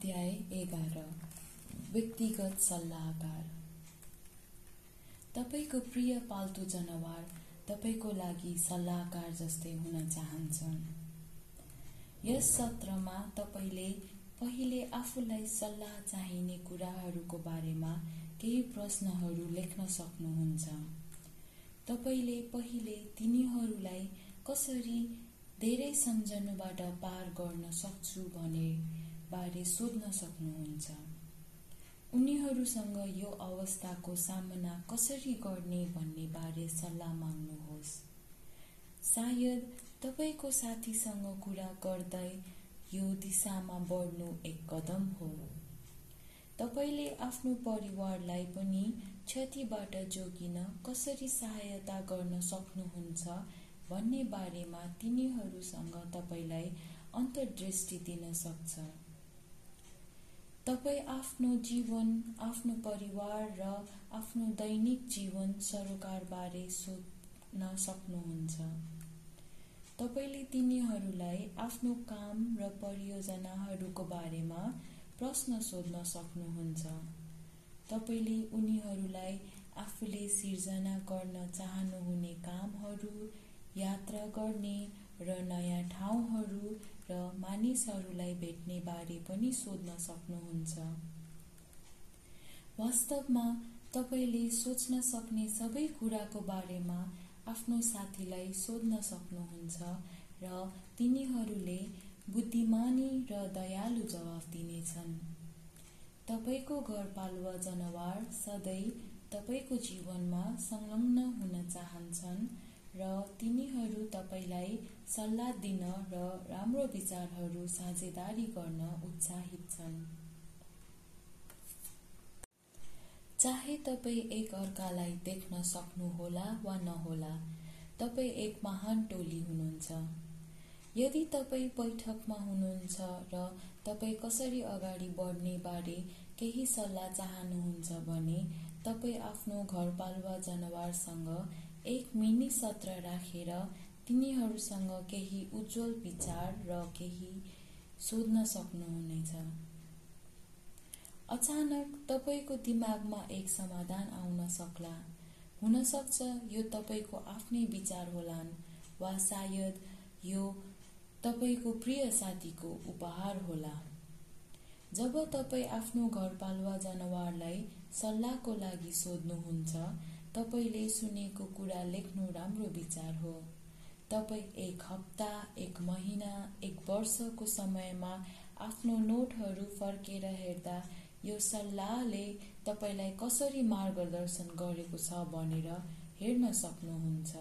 अध्याय एघार। व्यक्तिगत सल्लाहकार। तपाईँको प्रिय पाल्तु जनावर तपाईँको लागि सल्लाहकार जस्तै हुन चाहन्छन्। यस सत्रमा तपाईँले पहिले आफूलाई सल्लाह चाहिने कुराहरूको बारेमा केही प्रश्नहरू लेख्न सक्नुहुन्छ। तपाईँले पहिले तिनीहरूलाई कसरी धेरै सम्झनुबाट पार गर्न सक्छु भने बारे सोध्न सक्नुहुन्छ। उनीहरूसँग यो अवस्थाको सामना कसरी गर्ने भन्ने बारे सल्लाह माग्नुहोस्। सायद तपाईँको साथीसँग कुरा गर्दै यो दिशामा बढ्नु एक कदम हो। तपाईँले आफ्नो परिवारलाई पनि क्षतिबाट जोगिन कसरी सहायता गर्न सक्नुहुन्छ भन्ने बारेमा तिनीहरूसँग तपाईँलाई अन्तर्दृष्टि दिन सक्छ। तपाईँ आफ्नो जीवन आफ्नो परिवार र आफ्नो दैनिक जीवन सरोकारबारे सोध्न सक्नुहुन्छ। तपाईँले तिनीहरूलाई आफ्नो काम र परियोजनाहरूको बारेमा प्रश्न सोध्न सक्नुहुन्छ। तपाईँले उनीहरूलाई आफूले सिर्जना गर्न चाहनुहुने कामहरू यात्रा गर्ने र नयाँ ठाउँहरू र मानिसहरूलाई भेट्ने बारे पनि सोध्न सक्नुहुन्छ। वास्तवमा तपाईँले सोच्न सक्ने सबै कुराको बारेमा आफ्नो साथीलाई सोध्न सक्नुहुन्छ र तिनीहरूले बुद्धिमानी र दयालु जवाफ दिनेछन्। तपाईँको घरपालुवा जनावर सधैँ तपाईँको जीवनमा संलग्न हुन चाहन्छन् र तिनीहरू तपाईँलाई सल्लाह दिन र राम्रो विचारहरू साझेदारी गर्न उत्साहित छन्। चाहे तपाईँ एक अर्कालाई देख्न सक्नुहोला वा नहोला तपाईँ एक महान टोली हुनुहुन्छ। यदि तपाईँ बैठकमा हुनुहुन्छ र तपाईँ कसरी अगाडि बढ्ने बारे केही सल्लाह चाहनुहुन्छ भने तपाईँ आफ्नो घरपालुवा जनावरसँग एक मिनी सत्र राखेर तिनीहरूसँग केही उज्जवल विचार र केही सोध्न सक्नुहुनेछ। अचानक तपाईँको दिमागमा एक समाधान आउन सक्ला। हुनसक्छ यो तपाईँको आफ्नै विचार होलान् वा सायद यो तपाईँको प्रिय साथीको उपहार होला। जब तपाईँ आफ्नो घरपालुवा जनावरलाई सल्लाहको लागि सोध्नुहुन्छ तपाईँले सुनेको कुरा लेख्नु राम्रो विचार हो। तपाईँ एक हप्ता एक महिना एक वर्षको समयमा आफ्नो नोटहरू फर्केर हेर्दा यो सल्लाहले तपाईँलाई कसरी मार्गदर्शन गरेको छ भनेर हेर्न सक्नुहुन्छ।